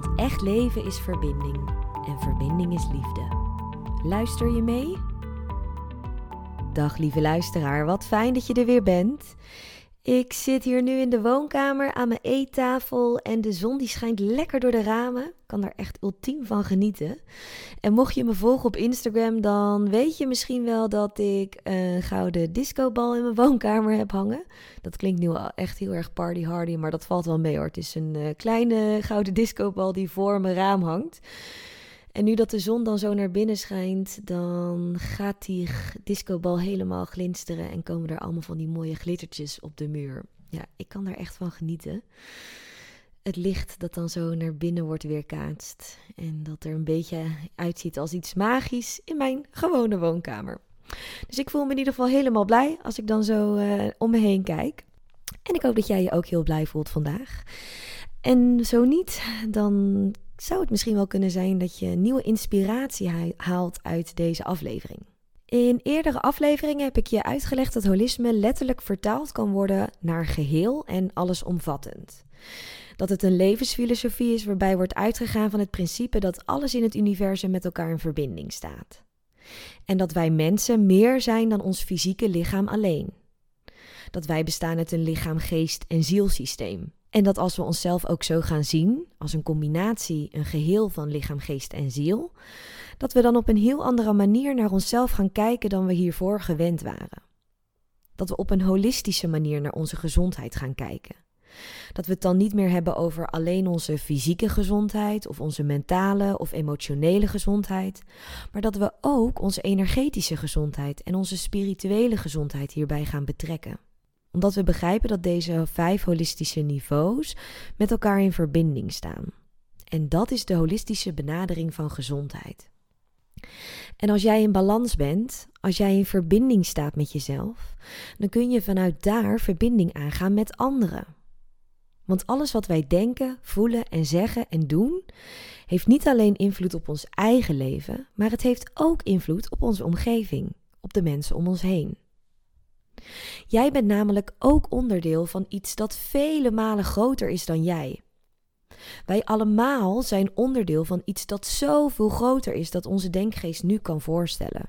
Want echt leven is verbinding en verbinding is liefde. Luister je mee? Dag lieve luisteraar, wat fijn dat je er weer bent. Ik zit hier nu in de woonkamer aan mijn eettafel en de zon die schijnt lekker door de ramen. Ik kan daar echt ultiem van genieten. En mocht je me volgen op Instagram, dan weet je misschien wel dat ik een gouden discobal in mijn woonkamer heb hangen. Dat klinkt nu echt heel erg party hardy, maar dat valt wel mee hoor. Het is een uh, kleine gouden discobal die voor mijn raam hangt. En nu dat de zon dan zo naar binnen schijnt, dan gaat die discobal helemaal glinsteren en komen er allemaal van die mooie glittertjes op de muur. Ja, ik kan daar echt van genieten. Het licht dat dan zo naar binnen wordt weerkaatst en dat er een beetje uitziet als iets magisch in mijn gewone woonkamer. Dus ik voel me in ieder geval helemaal blij als ik dan zo uh, om me heen kijk. En ik hoop dat jij je ook heel blij voelt vandaag. En zo niet, dan zou het misschien wel kunnen zijn dat je nieuwe inspiratie haalt uit deze aflevering. In eerdere afleveringen heb ik je uitgelegd dat holisme letterlijk vertaald kan worden naar geheel en allesomvattend. Dat het een levensfilosofie is waarbij wordt uitgegaan van het principe dat alles in het universum met elkaar in verbinding staat. En dat wij mensen meer zijn dan ons fysieke lichaam alleen. Dat wij bestaan uit een lichaam, geest en zielsysteem. En dat als we onszelf ook zo gaan zien, als een combinatie, een geheel van lichaam, geest en ziel, dat we dan op een heel andere manier naar onszelf gaan kijken dan we hiervoor gewend waren. Dat we op een holistische manier naar onze gezondheid gaan kijken. Dat we het dan niet meer hebben over alleen onze fysieke gezondheid of onze mentale of emotionele gezondheid, maar dat we ook onze energetische gezondheid en onze spirituele gezondheid hierbij gaan betrekken omdat we begrijpen dat deze vijf holistische niveaus met elkaar in verbinding staan. En dat is de holistische benadering van gezondheid. En als jij in balans bent, als jij in verbinding staat met jezelf, dan kun je vanuit daar verbinding aangaan met anderen. Want alles wat wij denken, voelen en zeggen en doen, heeft niet alleen invloed op ons eigen leven, maar het heeft ook invloed op onze omgeving, op de mensen om ons heen. Jij bent namelijk ook onderdeel van iets dat vele malen groter is dan jij. Wij allemaal zijn onderdeel van iets dat zoveel groter is dat onze denkgeest nu kan voorstellen.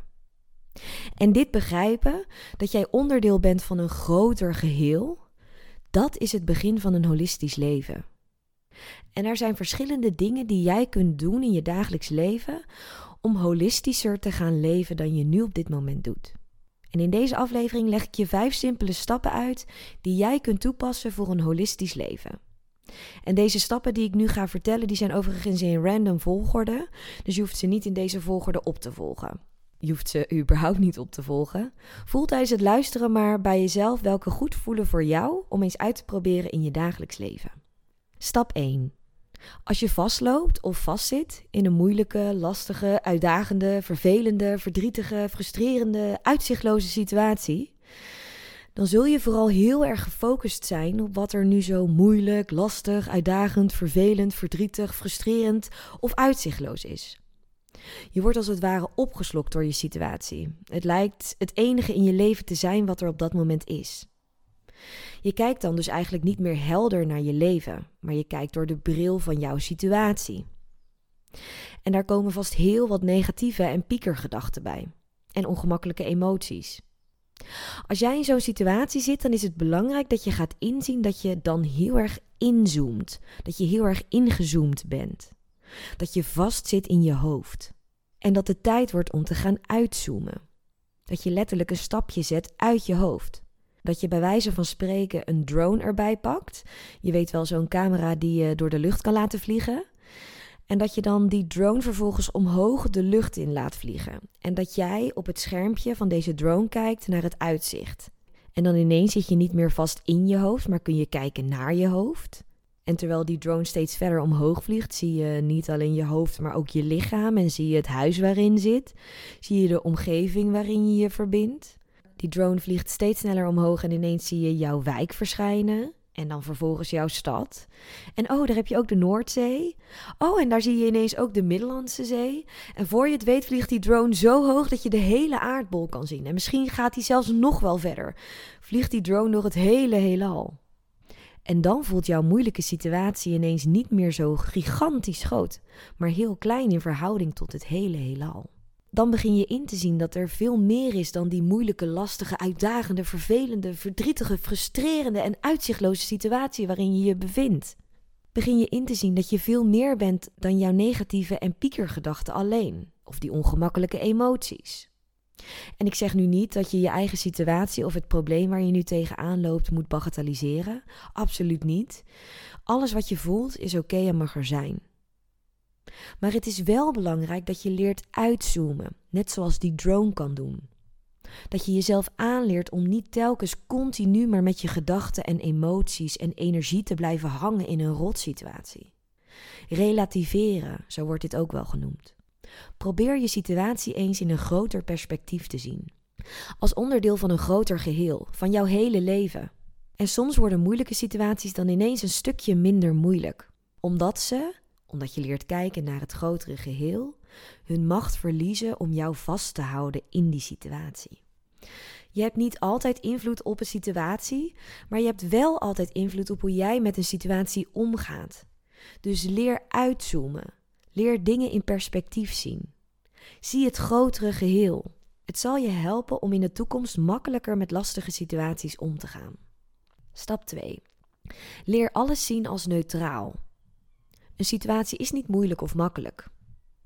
En dit begrijpen, dat jij onderdeel bent van een groter geheel, dat is het begin van een holistisch leven. En er zijn verschillende dingen die jij kunt doen in je dagelijks leven om holistischer te gaan leven dan je nu op dit moment doet. En in deze aflevering leg ik je vijf simpele stappen uit die jij kunt toepassen voor een holistisch leven. En deze stappen die ik nu ga vertellen, die zijn overigens in random volgorde. Dus je hoeft ze niet in deze volgorde op te volgen. Je hoeft ze überhaupt niet op te volgen. Voel tijdens het luisteren maar bij jezelf welke goed voelen voor jou om eens uit te proberen in je dagelijks leven. Stap 1. Als je vastloopt of vastzit in een moeilijke, lastige, uitdagende, vervelende, verdrietige, frustrerende, uitzichtloze situatie, dan zul je vooral heel erg gefocust zijn op wat er nu zo moeilijk, lastig, uitdagend, vervelend, verdrietig, frustrerend of uitzichtloos is. Je wordt als het ware opgeslokt door je situatie. Het lijkt het enige in je leven te zijn wat er op dat moment is. Je kijkt dan dus eigenlijk niet meer helder naar je leven, maar je kijkt door de bril van jouw situatie. En daar komen vast heel wat negatieve en piekergedachten bij. En ongemakkelijke emoties. Als jij in zo'n situatie zit, dan is het belangrijk dat je gaat inzien dat je dan heel erg inzoomt. Dat je heel erg ingezoomd bent. Dat je vastzit in je hoofd. En dat het tijd wordt om te gaan uitzoomen. Dat je letterlijk een stapje zet uit je hoofd dat je bij wijze van spreken een drone erbij pakt. Je weet wel, zo'n camera die je door de lucht kan laten vliegen. En dat je dan die drone vervolgens omhoog de lucht in laat vliegen. En dat jij op het schermpje van deze drone kijkt naar het uitzicht. En dan ineens zit je niet meer vast in je hoofd, maar kun je kijken naar je hoofd. En terwijl die drone steeds verder omhoog vliegt, zie je niet alleen je hoofd, maar ook je lichaam en zie je het huis waarin zit. Zie je de omgeving waarin je je verbindt. Die drone vliegt steeds sneller omhoog en ineens zie je jouw wijk verschijnen. En dan vervolgens jouw stad. En oh, daar heb je ook de Noordzee. Oh, en daar zie je ineens ook de Middellandse Zee. En voor je het weet vliegt die drone zo hoog dat je de hele aardbol kan zien. En misschien gaat hij zelfs nog wel verder. Vliegt die drone door het hele heelal. En dan voelt jouw moeilijke situatie ineens niet meer zo gigantisch groot, maar heel klein in verhouding tot het hele heelal. Dan begin je in te zien dat er veel meer is dan die moeilijke, lastige, uitdagende, vervelende, verdrietige, frustrerende en uitzichtloze situatie waarin je je bevindt. Begin je in te zien dat je veel meer bent dan jouw negatieve en piekergedachten alleen, of die ongemakkelijke emoties. En ik zeg nu niet dat je je eigen situatie of het probleem waar je nu tegenaan loopt moet bagatelliseren. Absoluut niet. Alles wat je voelt is oké en mag er zijn. Maar het is wel belangrijk dat je leert uitzoomen, net zoals die drone kan doen. Dat je jezelf aanleert om niet telkens continu maar met je gedachten en emoties en energie te blijven hangen in een rotsituatie. Relativeren, zo wordt dit ook wel genoemd. Probeer je situatie eens in een groter perspectief te zien. Als onderdeel van een groter geheel, van jouw hele leven. En soms worden moeilijke situaties dan ineens een stukje minder moeilijk, omdat ze, omdat je leert kijken naar het grotere geheel, hun macht verliezen om jou vast te houden in die situatie. Je hebt niet altijd invloed op een situatie, maar je hebt wel altijd invloed op hoe jij met een situatie omgaat. Dus leer uitzoomen. Leer dingen in perspectief zien. Zie het grotere geheel. Het zal je helpen om in de toekomst makkelijker met lastige situaties om te gaan. Stap 2. Leer alles zien als neutraal. Een situatie is niet moeilijk of makkelijk.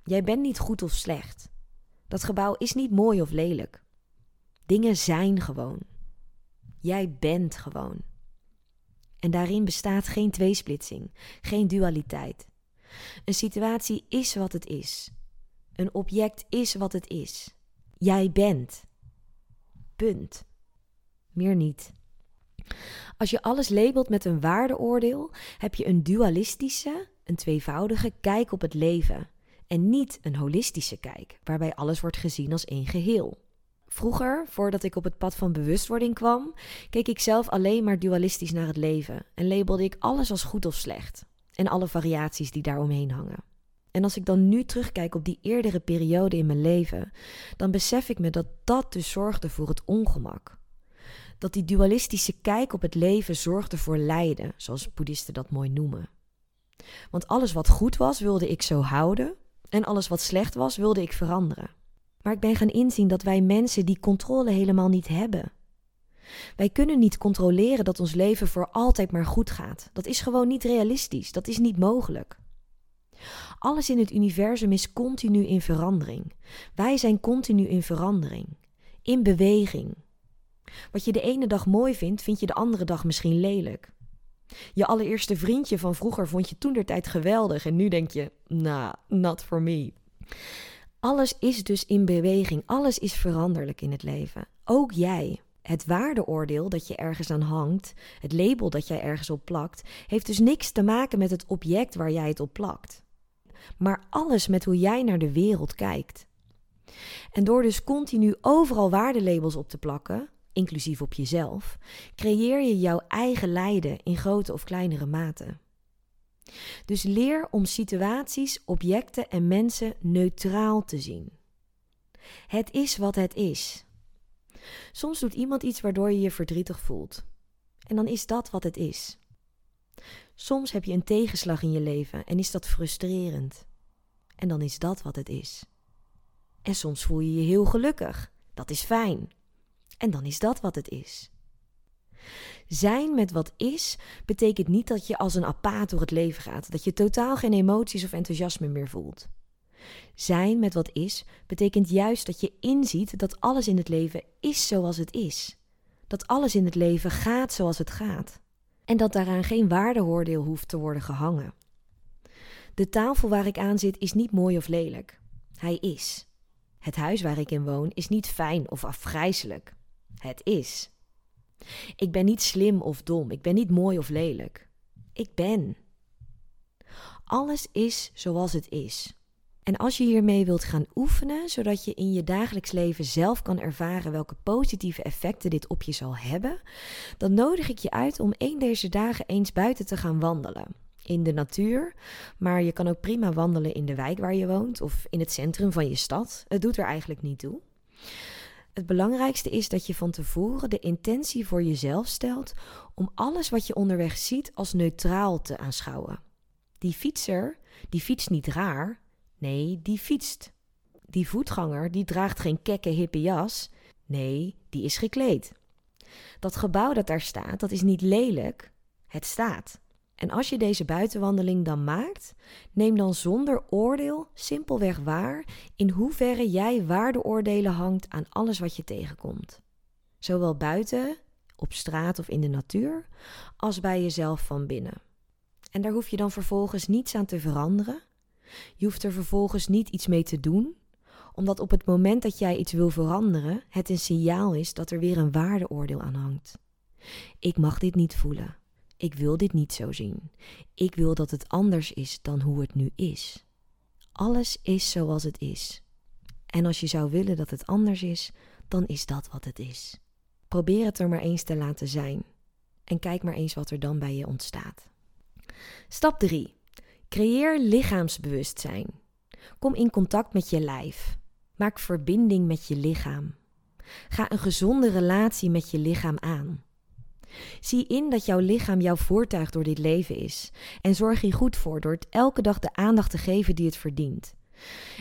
Jij bent niet goed of slecht. Dat gebouw is niet mooi of lelijk. Dingen zijn gewoon. Jij bent gewoon. En daarin bestaat geen tweesplitsing, geen dualiteit. Een situatie is wat het is. Een object is wat het is. Jij bent. Punt. Meer niet. Als je alles labelt met een waardeoordeel, heb je een dualistische, een tweevoudige kijk op het leven. En niet een holistische kijk, waarbij alles wordt gezien als één geheel. Vroeger, voordat ik op het pad van bewustwording kwam, keek ik zelf alleen maar dualistisch naar het leven en labelde ik alles als goed of slecht en alle variaties die daaromheen hangen. En als ik dan nu terugkijk op die eerdere periode in mijn leven, dan besef ik me dat dat dus zorgde voor het ongemak. Dat die dualistische kijk op het leven zorgde voor lijden, zoals boeddhisten dat mooi noemen. Want alles wat goed was, wilde ik zo houden, en alles wat slecht was, wilde ik veranderen. Maar ik ben gaan inzien dat wij mensen die controle helemaal niet hebben. Wij kunnen niet controleren dat ons leven voor altijd maar goed gaat. Dat is gewoon niet realistisch. Dat is niet mogelijk. Alles in het universum is continu in verandering. Wij zijn continu in verandering, in beweging. Wat je de ene dag mooi vindt, vind je de andere dag misschien lelijk. Je allereerste vriendje van vroeger vond je toen der tijd geweldig en nu denk je, nah, not for me. Alles is dus in beweging, alles is veranderlijk in het leven. Ook jij. Het waardeoordeel dat je ergens aan hangt, het label dat jij ergens op plakt, heeft dus niks te maken met het object waar jij het op plakt. Maar alles met hoe jij naar de wereld kijkt. En door dus continu overal waardelabels op te plakken, inclusief op jezelf, creëer je jouw eigen lijden in grote of kleinere mate. Dus leer om situaties, objecten en mensen neutraal te zien. Het is wat het is. Soms doet iemand iets waardoor je je verdrietig voelt. En dan is dat wat het is. Soms heb je een tegenslag in je leven en is dat frustrerend. En dan is dat wat het is. En soms voel je je heel gelukkig. Dat is fijn. En dan is dat wat het is. Zijn met wat is betekent niet dat je als een apaat door het leven gaat, dat je totaal geen emoties of enthousiasme meer voelt. Zijn met wat is betekent juist dat je inziet dat alles in het leven is zoals het is. Dat alles in het leven gaat zoals het gaat. En dat daaraan geen waardeoordeel hoeft te worden gehangen. De tafel waar ik aan zit is niet mooi of lelijk. Hij is. Het huis waar ik in woon is niet fijn of afgrijzelijk. Het is. Ik ben niet slim of dom. Ik ben niet mooi of lelijk. Ik ben. Alles is zoals het is. En als je hiermee wilt gaan oefenen, zodat je in je dagelijks leven zelf kan ervaren welke positieve effecten dit op je zal hebben, dan nodig ik je uit om één deze dagen eens buiten te gaan wandelen. In de natuur, maar je kan ook prima wandelen in de wijk waar je woont of in het centrum van je stad. Het doet er eigenlijk niet toe. Het belangrijkste is dat je van tevoren de intentie voor jezelf stelt om alles wat je onderweg ziet als neutraal te aanschouwen. Die fietser, die fietst niet raar, nee, die fietst. Die voetganger, die draagt geen kekke hippe jas, nee, die is gekleed. Dat gebouw dat daar staat, dat is niet lelijk, het staat. En als je deze buitenwandeling dan maakt, neem dan zonder oordeel simpelweg waar in hoeverre jij waardeoordelen hangt aan alles wat je tegenkomt. Zowel buiten, op straat of in de natuur, als bij jezelf van binnen. En daar hoef je dan vervolgens niets aan te veranderen. Je hoeft er vervolgens niet iets mee te doen, omdat op het moment dat jij iets wil veranderen, het een signaal is dat er weer een waardeoordeel aan hangt. Ik mag dit niet voelen. Ik wil dit niet zo zien. Ik wil dat het anders is dan hoe het nu is. Alles is zoals het is. En als je zou willen dat het anders is, dan is dat wat het is. Probeer het er maar eens te laten zijn. En kijk maar eens wat er dan bij je ontstaat. Stap 3. Creëer lichaamsbewustzijn. Kom in contact met je lijf. Maak verbinding met je lichaam. Ga een gezonde relatie met je lichaam aan. Zie in dat jouw lichaam jouw voertuig door dit leven is. En zorg hier goed voor door het elke dag de aandacht te geven die het verdient.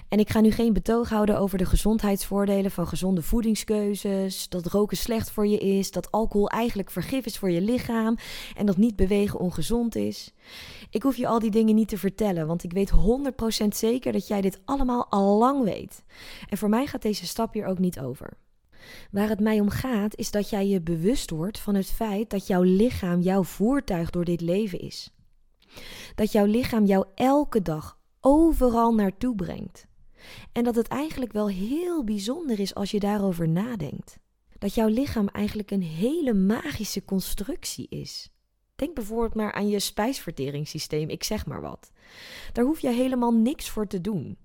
En ik ga nu geen betoog houden over de gezondheidsvoordelen van gezonde voedingskeuzes, dat roken slecht voor je is, dat alcohol eigenlijk vergif is voor je lichaam en dat niet bewegen ongezond is. Ik hoef je al die dingen niet te vertellen, want ik weet 100% zeker dat jij dit allemaal al lang weet. En voor mij gaat deze stap hier ook niet over. Waar het mij om gaat, is dat jij je bewust wordt van het feit dat jouw lichaam jouw voertuig door dit leven is. Dat jouw lichaam jou elke dag overal naartoe brengt. En dat het eigenlijk wel heel bijzonder is als je daarover nadenkt. Dat jouw lichaam eigenlijk een hele magische constructie is. Denk bijvoorbeeld maar aan je spijsverteringssysteem, ik zeg maar wat. Daar hoef je helemaal niks voor te doen.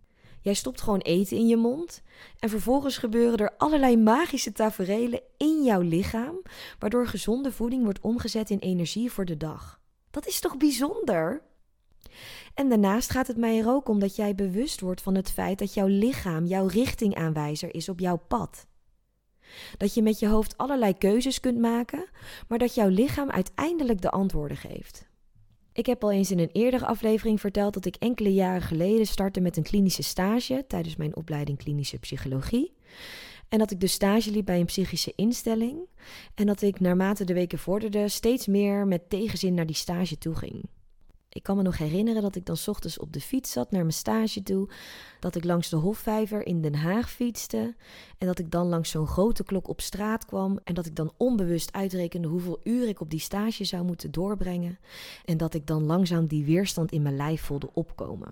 Jij stopt gewoon eten in je mond en vervolgens gebeuren er allerlei magische taferelen in jouw lichaam, waardoor gezonde voeding wordt omgezet in energie voor de dag. Dat is toch bijzonder? En daarnaast gaat het mij er ook om dat jij bewust wordt van het feit dat jouw lichaam jouw richtingaanwijzer is op jouw pad. Dat je met je hoofd allerlei keuzes kunt maken, maar dat jouw lichaam uiteindelijk de antwoorden geeft. Ik heb al eens in een eerdere aflevering verteld dat ik enkele jaren geleden startte met een klinische stage tijdens mijn opleiding klinische psychologie. En dat ik dus stage liep bij een psychische instelling. En dat ik naarmate de weken vorderden steeds meer met tegenzin naar die stage toe ging. Ik kan me nog herinneren dat ik dan ochtends op de fiets zat naar mijn stage toe. Dat ik langs de Hofvijver in Den Haag fietste. En dat ik dan langs zo'n grote klok op straat kwam. En dat ik dan onbewust uitrekende hoeveel uur ik op die stage zou moeten doorbrengen. En dat ik dan langzaam die weerstand in mijn lijf voelde opkomen.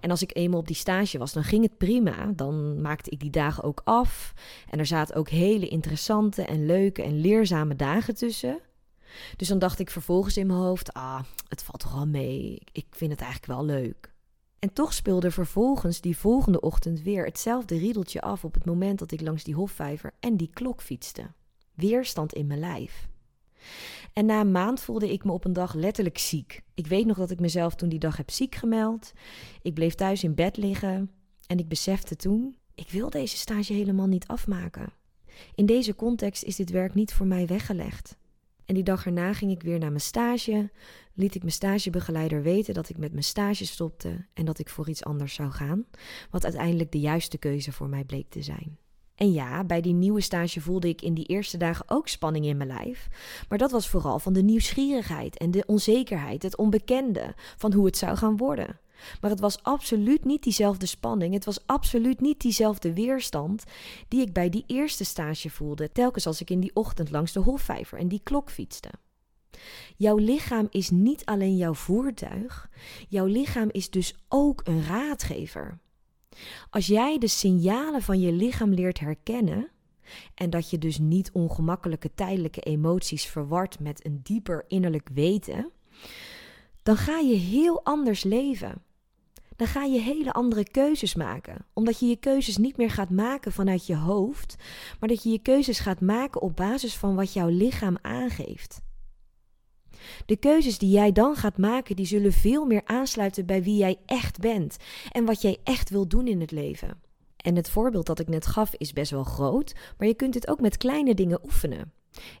En als ik eenmaal op die stage was, dan ging het prima. Dan maakte ik die dagen ook af. En er zaten ook hele interessante en leuke en leerzame dagen tussen. Dus dan dacht ik vervolgens in mijn hoofd: ah, het valt toch wel mee. Ik vind het eigenlijk wel leuk. En toch speelde vervolgens die volgende ochtend weer hetzelfde riedeltje af op het moment dat ik langs die hofvijver en die klok fietste. Weerstand in mijn lijf. En na een maand voelde ik me op een dag letterlijk ziek. Ik weet nog dat ik mezelf toen die dag heb ziek gemeld. Ik bleef thuis in bed liggen en ik besefte toen: ik wil deze stage helemaal niet afmaken. In deze context is dit werk niet voor mij weggelegd. En die dag erna ging ik weer naar mijn stage. Liet ik mijn stagebegeleider weten dat ik met mijn stage stopte en dat ik voor iets anders zou gaan. Wat uiteindelijk de juiste keuze voor mij bleek te zijn. En ja, bij die nieuwe stage voelde ik in die eerste dagen ook spanning in mijn lijf. Maar dat was vooral van de nieuwsgierigheid en de onzekerheid, het onbekende van hoe het zou gaan worden. Maar het was absoluut niet diezelfde spanning, het was absoluut niet diezelfde weerstand die ik bij die eerste stage voelde, telkens als ik in die ochtend langs de Hofvijver en die klok fietste. Jouw lichaam is niet alleen jouw voertuig, jouw lichaam is dus ook een raadgever. Als jij de signalen van je lichaam leert herkennen, en dat je dus niet ongemakkelijke tijdelijke emoties verwart met een dieper innerlijk weten, dan ga je heel anders leven. Dan ga je hele andere keuzes maken. Omdat je je keuzes niet meer gaat maken vanuit je hoofd, maar dat je je keuzes gaat maken op basis van wat jouw lichaam aangeeft. De keuzes die jij dan gaat maken, die zullen veel meer aansluiten bij wie jij echt bent en wat jij echt wil doen in het leven. En het voorbeeld dat ik net gaf is best wel groot, maar je kunt het ook met kleine dingen oefenen.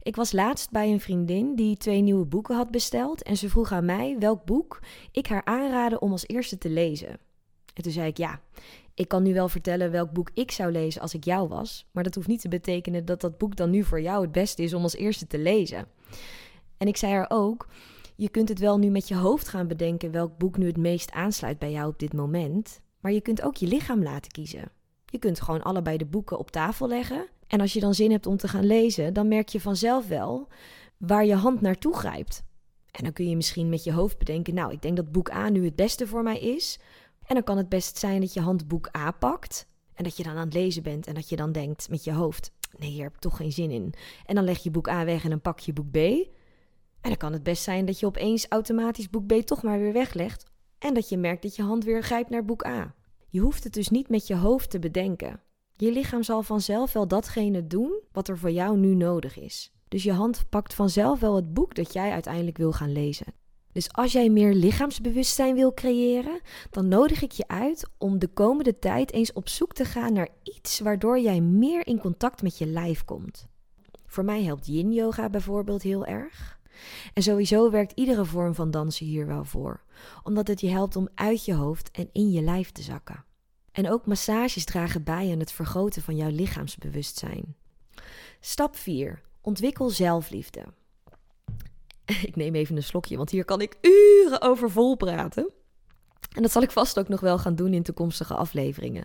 Ik was laatst bij een vriendin die twee nieuwe boeken had besteld en ze vroeg aan mij welk boek ik haar aanraden om als eerste te lezen. En toen zei ik ja, ik kan nu wel vertellen welk boek ik zou lezen als ik jou was, maar dat hoeft niet te betekenen dat dat boek dan nu voor jou het beste is om als eerste te lezen. En ik zei haar ook, je kunt het wel nu met je hoofd gaan bedenken welk boek nu het meest aansluit bij jou op dit moment, maar je kunt ook je lichaam laten kiezen. Je kunt gewoon allebei de boeken op tafel leggen. En als je dan zin hebt om te gaan lezen, dan merk je vanzelf wel waar je hand naartoe grijpt. En dan kun je misschien met je hoofd bedenken: Nou, ik denk dat boek A nu het beste voor mij is. En dan kan het best zijn dat je hand boek A pakt. En dat je dan aan het lezen bent en dat je dan denkt met je hoofd: Nee, hier heb ik toch geen zin in. En dan leg je boek A weg en dan pak je boek B. En dan kan het best zijn dat je opeens automatisch boek B toch maar weer weglegt. En dat je merkt dat je hand weer grijpt naar boek A. Je hoeft het dus niet met je hoofd te bedenken. Je lichaam zal vanzelf wel datgene doen wat er voor jou nu nodig is. Dus je hand pakt vanzelf wel het boek dat jij uiteindelijk wil gaan lezen. Dus als jij meer lichaamsbewustzijn wil creëren, dan nodig ik je uit om de komende tijd eens op zoek te gaan naar iets waardoor jij meer in contact met je lijf komt. Voor mij helpt yin yoga bijvoorbeeld heel erg. En sowieso werkt iedere vorm van dansen hier wel voor, omdat het je helpt om uit je hoofd en in je lijf te zakken. En ook massages dragen bij aan het vergroten van jouw lichaamsbewustzijn. Stap 4. Ontwikkel zelfliefde. Ik neem even een slokje, want hier kan ik uren over vol praten. En dat zal ik vast ook nog wel gaan doen in toekomstige afleveringen.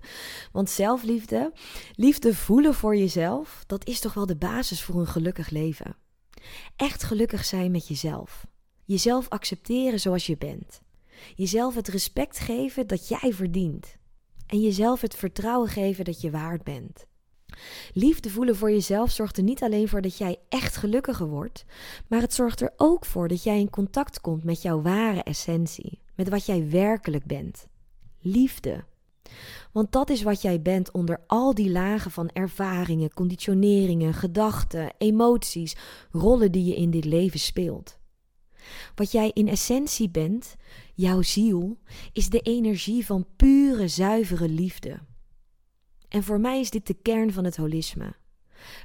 Want zelfliefde, liefde voelen voor jezelf, dat is toch wel de basis voor een gelukkig leven. Echt gelukkig zijn met jezelf. Jezelf accepteren zoals je bent. Jezelf het respect geven dat jij verdient. En jezelf het vertrouwen geven dat je waard bent. Liefde voelen voor jezelf zorgt er niet alleen voor dat jij echt gelukkiger wordt, maar het zorgt er ook voor dat jij in contact komt met jouw ware essentie, met wat jij werkelijk bent. Liefde. Want dat is wat jij bent onder al die lagen van ervaringen, conditioneringen, gedachten, emoties, rollen die je in dit leven speelt. Wat jij in essentie bent, jouw ziel, is de energie van pure, zuivere liefde. En voor mij is dit de kern van het holisme.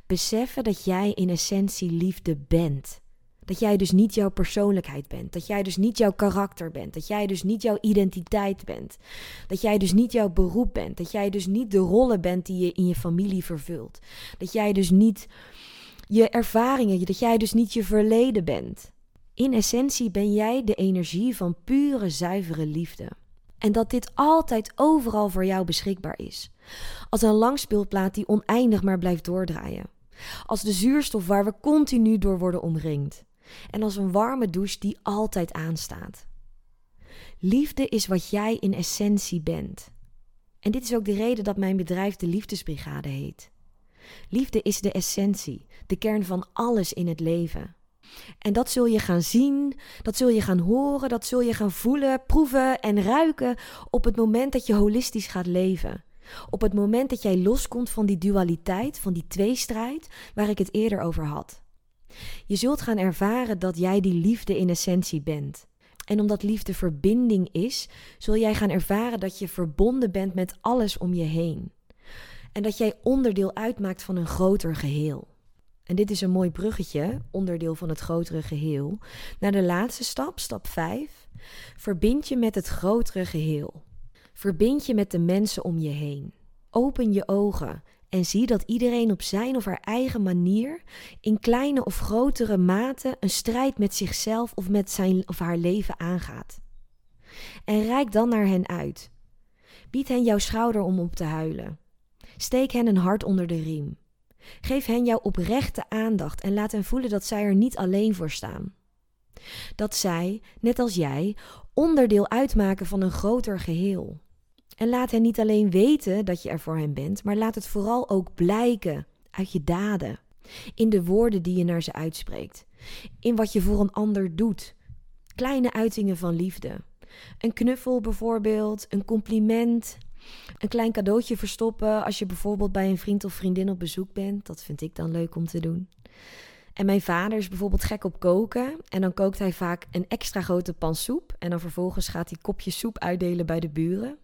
Beseffen dat jij in essentie liefde bent. Dat jij dus niet jouw persoonlijkheid bent. Dat jij dus niet jouw karakter bent. Dat jij dus niet jouw identiteit bent. Dat jij dus niet jouw beroep bent. Dat jij dus niet de rollen bent die je in je familie vervult. Dat jij dus niet je ervaringen, dat jij dus niet je verleden bent. In essentie ben jij de energie van pure, zuivere liefde. En dat dit altijd overal voor jou beschikbaar is. Als een langspeelplaat die oneindig maar blijft doordraaien. Als de zuurstof waar we continu door worden omringd. En als een warme douche die altijd aanstaat. Liefde is wat jij in essentie bent. En dit is ook de reden dat mijn bedrijf de Liefdesbrigade heet. Liefde is de essentie, de kern van alles in het leven. En dat zul je gaan zien, dat zul je gaan horen, dat zul je gaan voelen, proeven en ruiken op het moment dat je holistisch gaat leven. Op het moment dat jij loskomt van die dualiteit, van die tweestrijd waar ik het eerder over had. Je zult gaan ervaren dat jij die liefde in essentie bent. En omdat liefde verbinding is, zul jij gaan ervaren dat je verbonden bent met alles om je heen. En dat jij onderdeel uitmaakt van een groter geheel. En dit is een mooi bruggetje, onderdeel van het grotere geheel, naar de laatste stap, stap 5. Verbind je met het grotere geheel. Verbind je met de mensen om je heen. Open je ogen en zie dat iedereen op zijn of haar eigen manier, in kleine of grotere mate, een strijd met zichzelf of met zijn of haar leven aangaat. En reik dan naar hen uit. Bied hen jouw schouder om op te huilen. Steek hen een hart onder de riem. Geef hen jouw oprechte aandacht en laat hen voelen dat zij er niet alleen voor staan. Dat zij, net als jij, onderdeel uitmaken van een groter geheel. En laat hen niet alleen weten dat je er voor hen bent, maar laat het vooral ook blijken uit je daden. In de woorden die je naar ze uitspreekt. In wat je voor een ander doet. Kleine uitingen van liefde. Een knuffel bijvoorbeeld, een compliment, een klein cadeautje verstoppen als je bijvoorbeeld bij een vriend of vriendin op bezoek bent. Dat vind ik dan leuk om te doen. En mijn vader is bijvoorbeeld gek op koken. En dan kookt hij vaak een extra grote pan soep. En dan vervolgens gaat hij kopjes soep uitdelen bij de buren.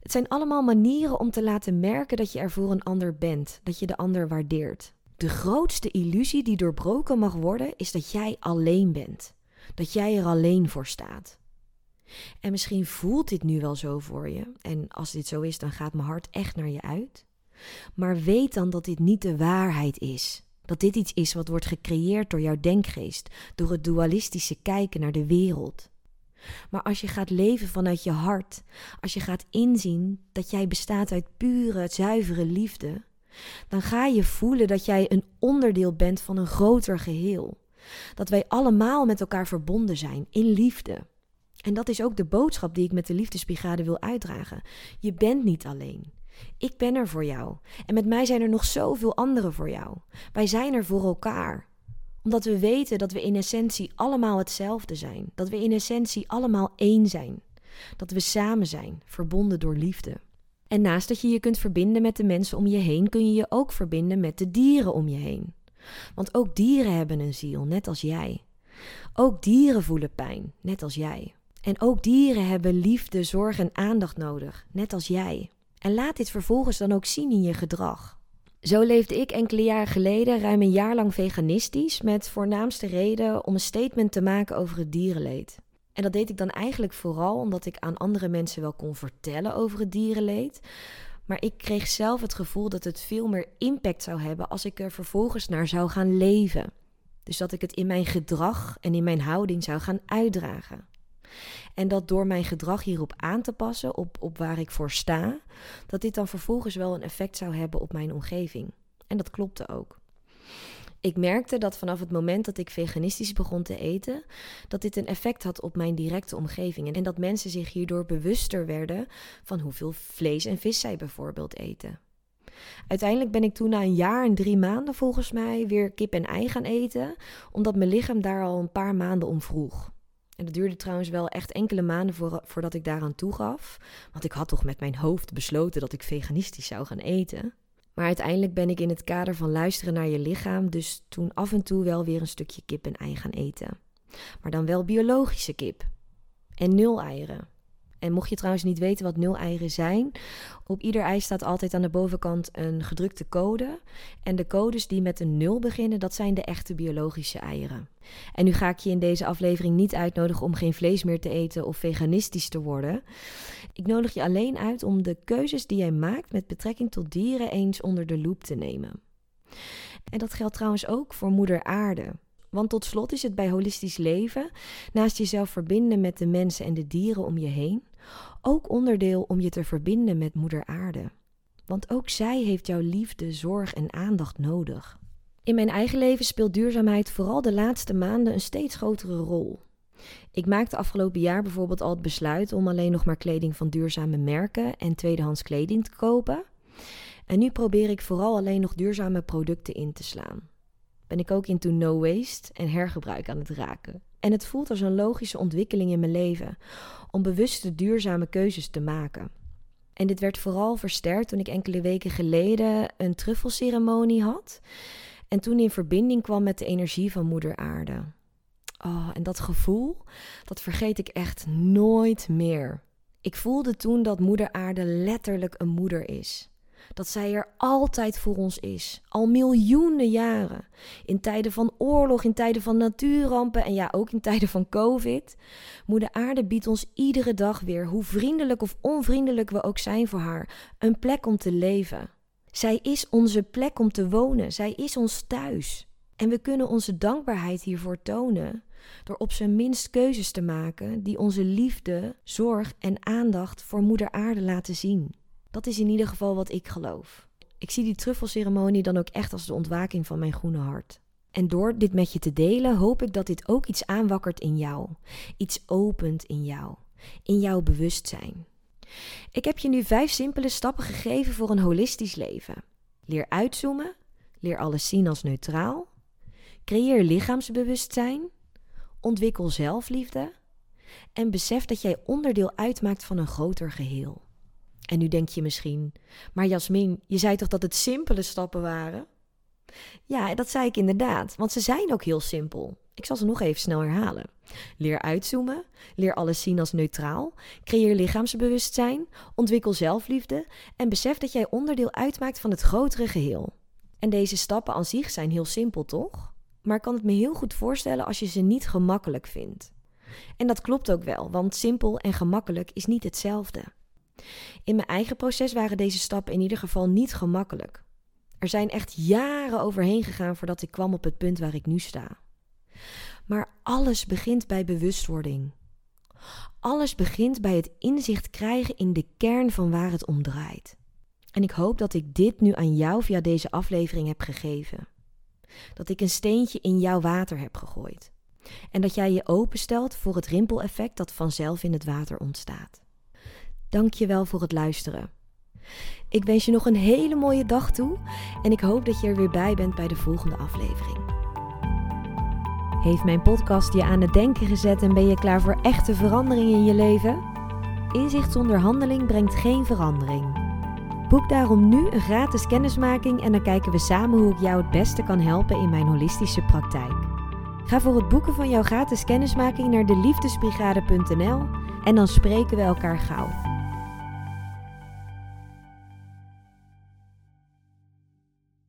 Het zijn allemaal manieren om te laten merken dat je er voor een ander bent. Dat je de ander waardeert. De grootste illusie die doorbroken mag worden is dat jij alleen bent. Dat jij er alleen voor staat. En misschien voelt dit nu wel zo voor je. En als dit zo is, dan gaat mijn hart echt naar je uit. Maar weet dan dat dit niet de waarheid is. Dat dit iets is wat wordt gecreëerd door jouw denkgeest, door het dualistische kijken naar de wereld. Maar als je gaat leven vanuit je hart, als je gaat inzien dat jij bestaat uit pure, zuivere liefde, dan ga je voelen dat jij een onderdeel bent van een groter geheel. Dat wij allemaal met elkaar verbonden zijn in liefde. En dat is ook de boodschap die ik met de Liefdesbrigade wil uitdragen. Je bent niet alleen. Ik ben er voor jou. En met mij zijn er nog zoveel anderen voor jou. Wij zijn er voor elkaar. Omdat we weten dat we in essentie allemaal hetzelfde zijn. Dat we in essentie allemaal één zijn. Dat we samen zijn, verbonden door liefde. En naast dat je je kunt verbinden met de mensen om je heen, kun je je ook verbinden met de dieren om je heen. Want ook dieren hebben een ziel, net als jij. Ook dieren voelen pijn, net als jij. En ook dieren hebben liefde, zorg en aandacht nodig, net als jij. En laat dit vervolgens dan ook zien in je gedrag. Zo leefde ik enkele jaren geleden ruim een jaar lang veganistisch met voornaamste reden om een statement te maken over het dierenleed. En dat deed ik dan eigenlijk vooral omdat ik aan andere mensen wel kon vertellen over het dierenleed. Maar ik kreeg zelf het gevoel dat het veel meer impact zou hebben als ik er vervolgens naar zou gaan leven. Dus dat ik het in mijn gedrag en in mijn houding zou gaan uitdragen. En dat door mijn gedrag hierop aan te passen, op, op waar ik voor sta, dat dit dan vervolgens wel een effect zou hebben op mijn omgeving. En dat klopte ook. Ik merkte dat vanaf het moment dat ik veganistisch begon te eten, dat dit een effect had op mijn directe omgeving. En dat mensen zich hierdoor bewuster werden van hoeveel vlees en vis zij bijvoorbeeld eten. Uiteindelijk ben ik toen na een jaar en drie maanden volgens mij weer kip en ei gaan eten, omdat mijn lichaam daar al een paar maanden om vroeg. En dat duurde trouwens wel echt enkele maanden voor, voordat ik daaraan toegaf. Want ik had toch met mijn hoofd besloten dat ik veganistisch zou gaan eten. Maar uiteindelijk ben ik in het kader van luisteren naar je lichaam, dus toen af en toe wel weer een stukje kip en ei gaan eten. Maar dan wel biologische kip. En nul eieren. En mocht je trouwens niet weten wat nul eieren zijn, op ieder ei staat altijd aan de bovenkant een gedrukte code. En de codes die met een nul beginnen, dat zijn de echte biologische eieren. En nu ga ik je in deze aflevering niet uitnodigen om geen vlees meer te eten of veganistisch te worden. Ik nodig je alleen uit om de keuzes die jij maakt met betrekking tot dieren eens onder de loep te nemen. En dat geldt trouwens ook voor Moeder Aarde. Want tot slot is het bij holistisch leven, naast jezelf verbinden met de mensen en de dieren om je heen, ook onderdeel om je te verbinden met Moeder Aarde. Want ook zij heeft jouw liefde, zorg en aandacht nodig. In mijn eigen leven speelt duurzaamheid vooral de laatste maanden een steeds grotere rol. Ik maakte afgelopen jaar bijvoorbeeld al het besluit om alleen nog maar kleding van duurzame merken en tweedehands kleding te kopen. En nu probeer ik vooral alleen nog duurzame producten in te slaan ben ik ook into no waste en hergebruik aan het raken. En het voelt als een logische ontwikkeling in mijn leven om bewuste duurzame keuzes te maken. En dit werd vooral versterkt toen ik enkele weken geleden een truffelceremonie had. En toen in verbinding kwam met de energie van Moeder Aarde. Oh, en dat gevoel, dat vergeet ik echt nooit meer. Ik voelde toen dat Moeder Aarde letterlijk een moeder is dat zij er altijd voor ons is, al miljoenen jaren. In tijden van oorlog, in tijden van natuurrampen en ja, ook in tijden van COVID. Moeder Aarde biedt ons iedere dag weer, hoe vriendelijk of onvriendelijk we ook zijn voor haar, een plek om te leven. Zij is onze plek om te wonen, zij is ons thuis. En we kunnen onze dankbaarheid hiervoor tonen door op zijn minst keuzes te maken die onze liefde, zorg en aandacht voor Moeder Aarde laten zien. Dat is in ieder geval wat ik geloof. Ik zie die truffelceremonie dan ook echt als de ontwaking van mijn groene hart. En door dit met je te delen, hoop ik dat dit ook iets aanwakkert in jou. Iets opent in jou. In jouw bewustzijn. Ik heb je nu vijf simpele stappen gegeven voor een holistisch leven. Leer uitzoomen. Leer alles zien als neutraal. Creëer lichaamsbewustzijn. ontwikkel zelfliefde en besef dat jij onderdeel uitmaakt van een groter geheel. En nu denk je misschien, maar Jasmin, je zei toch dat het simpele stappen waren? Ja, dat zei ik inderdaad, want ze zijn ook heel simpel. Ik zal ze nog even snel herhalen. Leer uitzoomen, leer alles zien als neutraal, creëer lichaamsbewustzijn, ontwikkel zelfliefde en besef dat jij onderdeel uitmaakt van het grotere geheel. En deze stappen aan zich zijn heel simpel, toch? Maar ik kan het me heel goed voorstellen als je ze niet gemakkelijk vindt. En dat klopt ook wel, want simpel en gemakkelijk is niet hetzelfde. In mijn eigen proces waren deze stappen in ieder geval niet gemakkelijk. Er zijn echt jaren overheen gegaan voordat ik kwam op het punt waar ik nu sta. Maar alles begint bij bewustwording. Alles begint bij het inzicht krijgen in de kern van waar het om draait. En ik hoop dat ik dit nu aan jou via deze aflevering heb gegeven. Dat ik een steentje in jouw water heb gegooid. En dat jij je openstelt voor het rimpeleffect dat vanzelf in het water ontstaat. Dank je wel voor het luisteren. Ik wens je nog een hele mooie dag toe en ik hoop dat je er weer bij bent bij de volgende aflevering. Heeft mijn podcast je aan het denken gezet en ben je klaar voor echte verandering in je leven? Inzicht zonder handeling brengt geen verandering. Boek daarom nu een gratis kennismaking en dan kijken we samen hoe ik jou het beste kan helpen in mijn holistische praktijk. Ga voor het boeken van jouw gratis kennismaking naar de liefdesbrigade.nl en dan spreken we elkaar gauw.